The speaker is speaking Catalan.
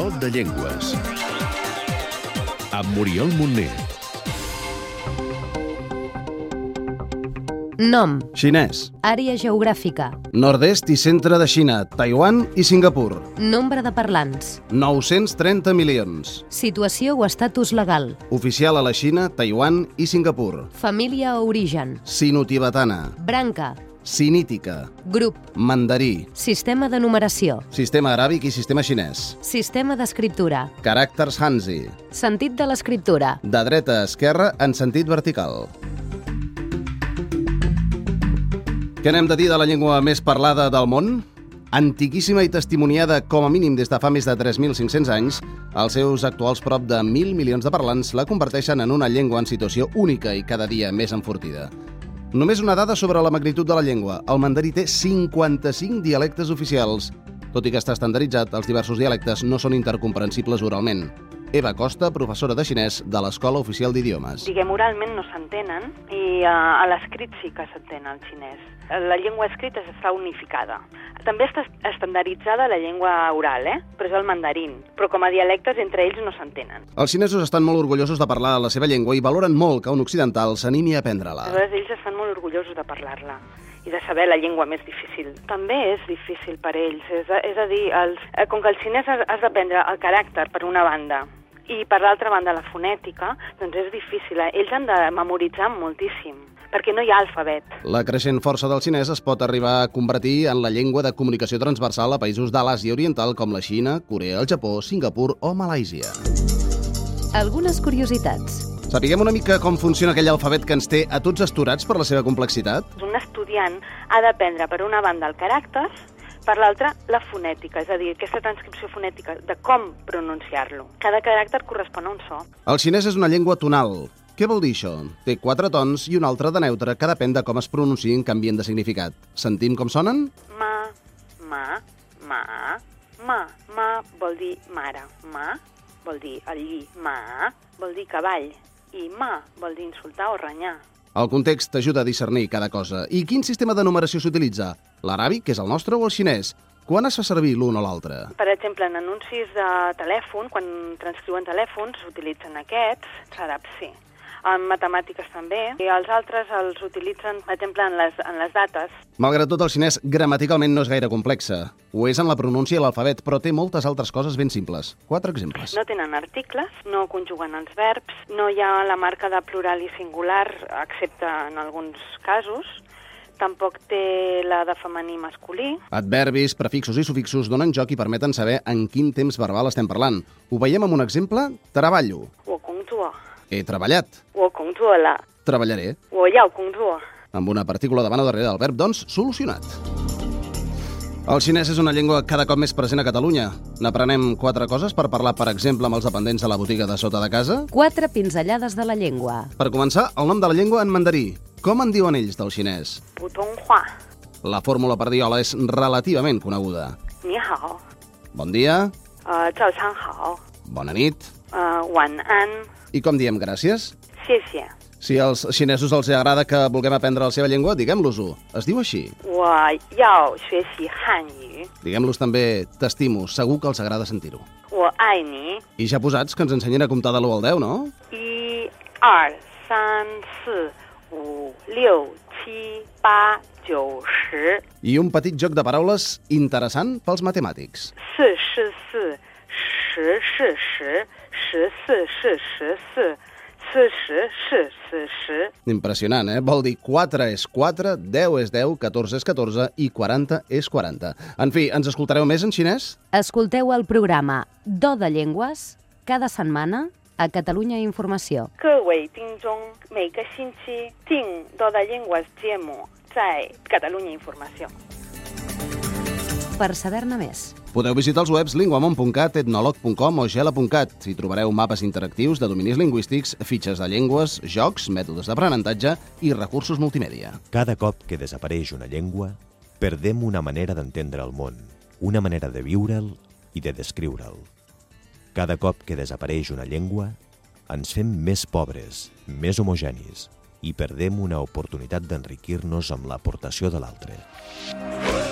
Do de Llengües. Amb Muriel Montner. Nom, Xinès. àrea geogràfica, Nord-est i centre de Xina, Taiwan i Singapur. nombre de parlants, 930 milions. situació o estatus legal, Oficial a la Xina, Taiwan i Singapur. família o origen, Sino-tibetana. branca, Sinítica. grup, Mandarí. sistema de numeració, Sistema aràbic i sistema xinès. sistema d'escriptura, Caràcters Hanzi. sentit de l'escriptura, De dreta a esquerra en sentit vertical. Què n'hem de dir de la llengua més parlada del món? Antiquíssima i testimoniada com a mínim des de fa més de 3.500 anys, els seus actuals prop de 1.000 milions de parlants la converteixen en una llengua en situació única i cada dia més enfortida. Només una dada sobre la magnitud de la llengua. El mandarí té 55 dialectes oficials. Tot i que està estandarditzat, els diversos dialectes no són intercomprensibles oralment. Eva Costa, professora de xinès de l'Escola Oficial d'Idiomes. Diguem, oralment no s'entenen i a, a l'escrit sí que s'entén el xinès. La llengua escrita està unificada. També està estandarditzada la llengua oral, eh? però és el mandarín. Però com a dialectes entre ells no s'entenen. Els xinesos estan molt orgullosos de parlar la seva llengua i valoren molt que un occidental s'animi a aprendre-la. Aleshores ells estan molt orgullosos de parlar-la i de saber la llengua més difícil. També és difícil per ells, és a, és a dir, els, eh, com que el xinès has, has d'aprendre el caràcter per una banda i per l'altra banda la fonètica, doncs és difícil. eh? Ells han de memoritzar moltíssim perquè no hi ha alfabet. La creixent força del xinès es pot arribar a convertir en la llengua de comunicació transversal a països de l'Àsia Oriental com la Xina, Corea, el Japó, Singapur o Malàisia. algunes curiositats, Sapiguem una mica com funciona aquell alfabet que ens té a tots esturats per la seva complexitat? Un estudiant ha d'aprendre per una banda el caràcter, per l'altra la fonètica, és a dir, aquesta transcripció fonètica de com pronunciar-lo. Cada caràcter correspon a un so. El xinès és una llengua tonal. Què vol dir això? Té quatre tons i un altre de neutre que depèn de com es pronunciïn canvien de significat. Sentim com sonen? Ma, ma, ma, ma. Ma vol dir mare. Ma vol dir el lli. Ma vol dir cavall. I ma vol dir insultar o renyar. El context ajuda a discernir cada cosa. I quin sistema de numeració s'utilitza? L'aràbic, que és el nostre, o el xinès? Quan es fa servir l'un o l'altre? Per exemple, en anuncis de telèfon, quan transcriuen telèfons, s'utilitzen aquests, serà sí en matemàtiques també, i els altres els utilitzen, per exemple, en les, en les dates. Malgrat tot, el xinès gramaticalment no és gaire complexa. Ho és en la pronúncia i l'alfabet, però té moltes altres coses ben simples. Quatre exemples. No tenen articles, no conjuguen els verbs, no hi ha la marca de plural i singular, excepte en alguns casos, tampoc té la de femení masculí. Adverbis, prefixos i sufixos donen joc i permeten saber en quin temps verbal estem parlant. Ho veiem amb un exemple? Treballo. Ho contua. He treballat. 我工作了， Treballaré. 我要工作。 Amb una partícula davant o darrere del verb, doncs, solucionat. El xinès és una llengua cada cop més present a Catalunya. N'aprenem quatre coses per parlar, per exemple, amb els dependents de la botiga de sota de casa. quatre pinzellades de la llengua, Per començar, el nom de la llengua en mandarí. Com en diuen ells del xinès? 普通话， La fórmula per dir hola és relativament coneguda. 你好， Bon dia, 呃，早上好， bona nit. uh, Wan An. I com diem gràcies? Xie-xie. Si als xinesos els agrada que vulguem aprendre la seva llengua, diguem-los-ho. Es diu així. Diguem-los també t'estimo, segur que els agrada sentir-ho. I ja posats, que ens ensenyen a comptar de l'1 al 10, no? 1, 2, 3, 4, 5, 6, 7, 8, 9, 10. I un petit joc de paraules interessant pels matemàtics. 4, 4, 4. 十是十，十四是十四，四十是四十。 Impressionant, eh? Vol dir 4 és 4, 10 és 10, 14 és 14 i 40 és 40. En fi, ens escoltareu més en xinès? escolteu el programa Do de Llengües cada setmana a Catalunya Informació. 各位听众，每个星期听多的英文节目，在 Catalunya Informació。 Per saber-ne més, Podeu visitar els webs linguamont.cat, etnolog.com o gela.cat. Hi trobareu mapes interactius de dominis lingüístics, fitxes de llengües, jocs, mètodes d'aprenentatge i recursos multimèdia. Cada cop que desapareix una llengua, perdem una manera d'entendre el món, una manera de viure'l i de descriure'l. Cada cop que desapareix una llengua, ens fem més pobres, més homogenis i perdem una oportunitat d'enriquir-nos amb l'aportació de l'altre.